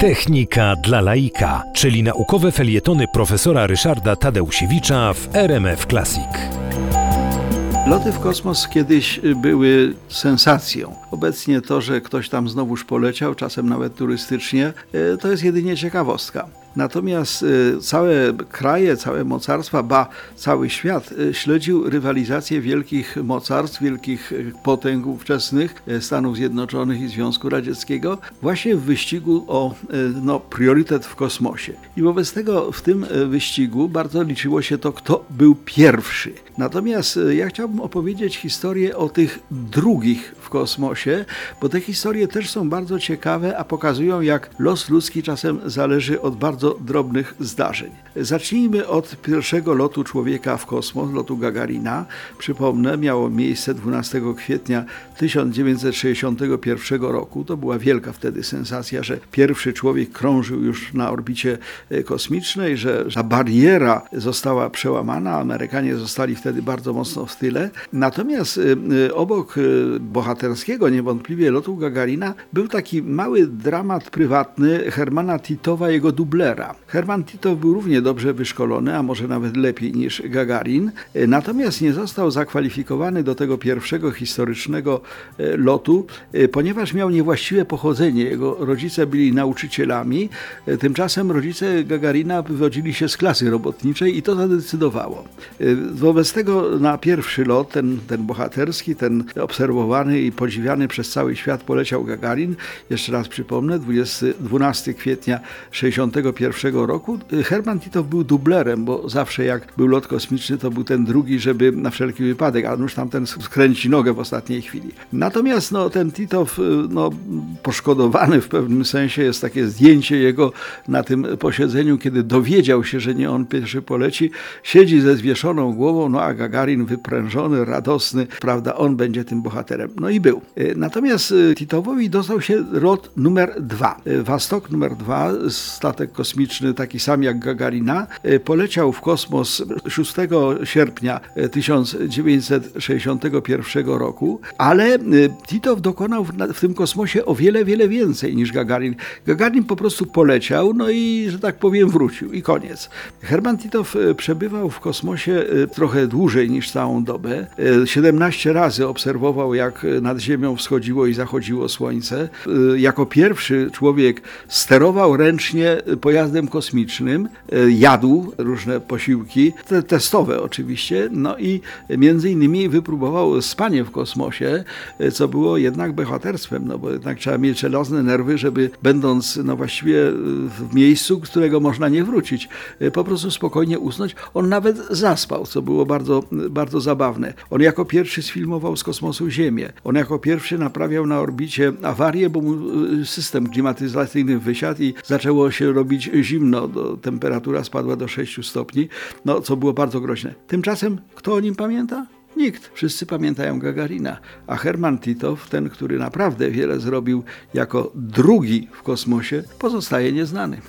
Technika dla laika, czyli naukowe felietony profesora Ryszarda Tadeusiewicza w RMF Classic. Loty w kosmos kiedyś były sensacją. Obecnie to, że ktoś tam znowuż poleciał, czasem nawet turystycznie, e, to jest jedynie ciekawostka. Natomiast e, całe kraje, całe mocarstwa, ba cały świat e, śledził rywalizację wielkich mocarstw, wielkich potęg ówczesnych Stanów Zjednoczonych i Związku Radzieckiego właśnie w wyścigu o no, priorytet w kosmosie. I wobec tego w tym wyścigu bardzo liczyło się to, kto był pierwszy. Natomiast ja chciałbym opowiedzieć historię o tych drugich w kosmosie, bo te historie też są bardzo ciekawe, a pokazują, jak los ludzki czasem zależy od bardzo drobnych zdarzeń. Zacznijmy od pierwszego lotu człowieka w kosmos, lotu Gagarina. Przypomnę, miało miejsce 12 kwietnia 1961 roku. To była wielka wtedy sensacja, że pierwszy człowiek krążył już na orbicie e, kosmicznej, że ta bariera została przełamana. Amerykanie zostali wtedy bardzo mocno w tyle. Natomiast e, e, obok bohaterskiego niewątpliwie lotu Gagarina był taki mały dramat prywatny Hermana Titowa, jego dublera. Herman Titow był równie dobrze wyszkolony, a może nawet lepiej niż Gagarin, natomiast nie został zakwalifikowany do tego pierwszego historycznego e, lotu, e, ponieważ miał niewłaściwe pochodzenie. Jego rodzice byli nauczycielami, e, tymczasem rodzice Gagarina wywodzili się z klasy robotniczej i to zadecydowało. Wobec tego na pierwszy lot, ten, ten bohaterski, ten obserwowany i podziwiany przez cały świat poleciał Gagarin. Jeszcze raz przypomnę, 20, 12 kwietnia 1961 roku. Herman Titow był dublerem, bo zawsze jak był lot kosmiczny, to był ten drugi, żeby na wszelki wypadek, a już tamten skręci nogę w ostatniej chwili. Natomiast no, ten Titow, no, poszkodowany w pewnym sensie, jest takie zdjęcie jego na tym posiedzeniu, kiedy dowiedział się, że nie on pierwszy poleci, siedzi ze zwieszoną głową, no a Gagarin wyprężony, radosny, prawda, on będzie tym bohaterem. No i był. Natomiast Titowowi dostał się lot numer dwa. Wastok numer dwa, statek kosmiczny taki sam jak Gagarina, e, poleciał w kosmos 6 sierpnia 1961 roku, ale e, Titow dokonał w tym kosmosie o wiele, wiele więcej niż Gagarin. Gagarin po prostu poleciał, no i, że tak powiem, wrócił i koniec. Herman Titow e, przebywał w kosmosie trochę dłużej niż całą dobę. 17 razy obserwował, jak nad Ziemią wschodziło i zachodziło słońce. Jako pierwszy człowiek sterował ręcznie pojazdem kosmicznym, e, jadł różne posiłki, te testowe oczywiście, no i między innymi wypróbował spanie w kosmosie, e, co było jednak bohaterstwem, no bo jednak trzeba mieć żelazne nerwy, żeby będąc no właściwie w miejscu, którego można nie wrócić, e, po prostu spokojnie usnąć. On nawet zaspał, co było bardzo, bardzo zabawne. On jako pierwszy sfilmował z kosmosu Ziemię. On jako pierwszy naprawiał na orbicie awarię, bo mu system klimatyzacyjny wysiadł i zaczęło się robić zimno, do, temperatura spadła do 6 stopni, no co było bardzo groźne. Tymczasem kto o nim pamięta? Nikt. Wszyscy pamiętają Gagarina. A Herman Titow, ten, który naprawdę wiele zrobił jako drugi w kosmosie, pozostaje nieznany.